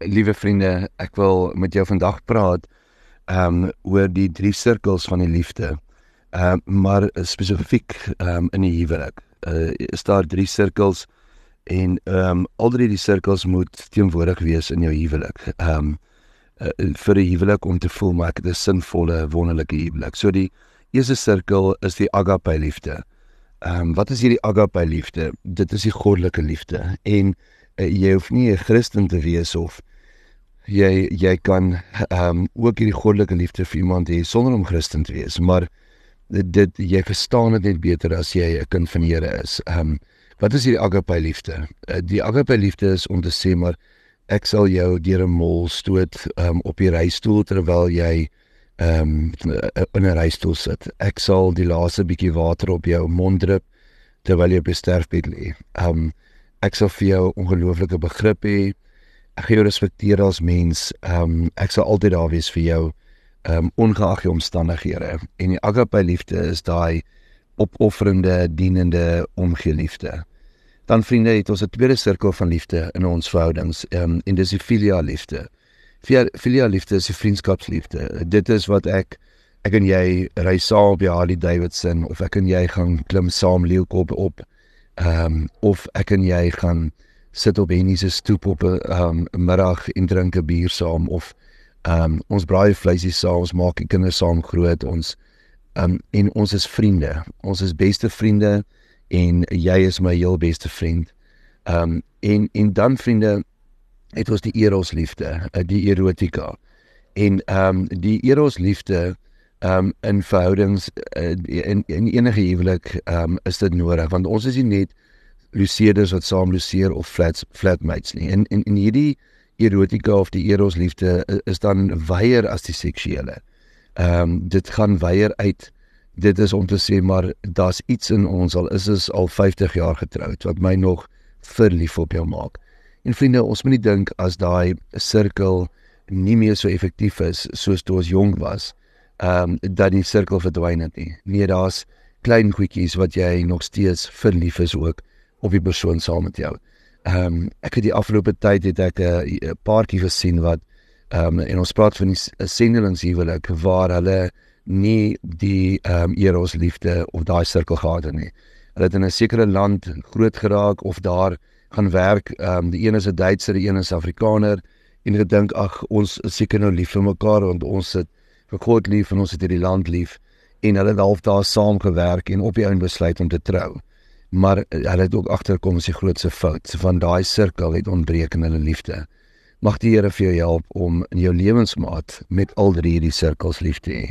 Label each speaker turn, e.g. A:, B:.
A: Liewe vriende, ek wil met jou vandag praat um oor die drie sirkels van die liefde. Um maar spesifiek um in die huwelik. Uh is daar drie sirkels en um al drie die sirkels moet teenwoordig wees in jou huwelik. Um uh, vir 'n huwelik om te voel maar ek het 'n sinvolle, wonderlike huwelik. So die eerste sirkel is die agape liefde. Um wat is hierdie agape liefde? Dit is die goddelike liefde en uh, jy hoef nie 'n Christen te wees of jy jy kan ehm um, ook hierdie goddelike liefde vir iemand hê sonder om Christen te wees, maar dit, dit jy verstaan dit net beter as jy 'n kind van die Here is. Ehm um, wat is hierdie agape liefde? Uh, die agape liefde is om te sê maar ek sal jou deur 'n mol stoot um, op die reistool terwyl jy ehm um, in 'n reistool sit. Ek sal die laaste bietjie water op jou mond drup terwyl jy op die sterfbed lê. Ehm um, ek sal vir jou ongelooflike begrip hê ek gaan jou respekteer as mens. Ehm um, ek sal altyd daar wees vir jou ehm um, ongeag die omstandighede. En die agape liefde is daai opofferende, dienende omgeliefde. Dan vriende, het ons 'n tweede sirkel van liefde in ons verhoudings, ehm um, en dis die filia liefde. Filia liefde is die vriendskapsliefde. Dit is wat ek ek en jy ry saam op die Harley Davidson of ek en jy gaan klim saam leeukop op ehm um, of ek en jy gaan sit op Henny se stoep op 'n um, middag en drink 'n bier saam of um, ons braai vleisie saam, ons maak die kinders saam groot, ons um, en ons is vriende. Ons is beste vriende en jy is my heel beste vriend. Um en en dan vriende het ons die eros liefde, uh, die erotika. En um die eros liefde um in verhoudings uh, in, in enige huwelik um is dit nodig want ons is nie net luseerders wat saam luseer of flats flatmates nie. En in in hierdie erotika of die eros liefde is dan weier as die seksuele. Ehm um, dit gaan weier uit dit is om te sê maar daar's iets in ons al is ons al 50 jaar getroud wat my nog verlief op jou maak. En vriende, ons moet nie dink as daai sirkel nie meer so effektief is soos toe ons jonk was, ehm um, dat die sirkel verdwyn het nie. Nee, daar's klein goedjies wat jy nog steeds verlief is ook op die persoon saam met jou. Ehm um, ek het die afgelope tyd het ek 'n uh, paartjie gesien wat ehm um, en ons praat van die sendelingshuwelik waar hulle nie die ehm um, eros liefde of daai sirkel gehad het nie. Hulle het in 'n sekere land groot geraak of daar gaan werk. Ehm um, die een is 'n Duitser, die een is Afrikaner en gedink ag ons is seker nou lief vir mekaar want ons het vir God lief en ons het hierdie land lief en hulle het half daar saam gewerk en op die einde besluit om te trou maar eh, hulle het ook agterkom is die grootste fout van daai sirkel het ontbreek in hulle liefde. Mag die Here vir jou help om in jou lewensmaat met al drie hierdie sirkels lief te hê.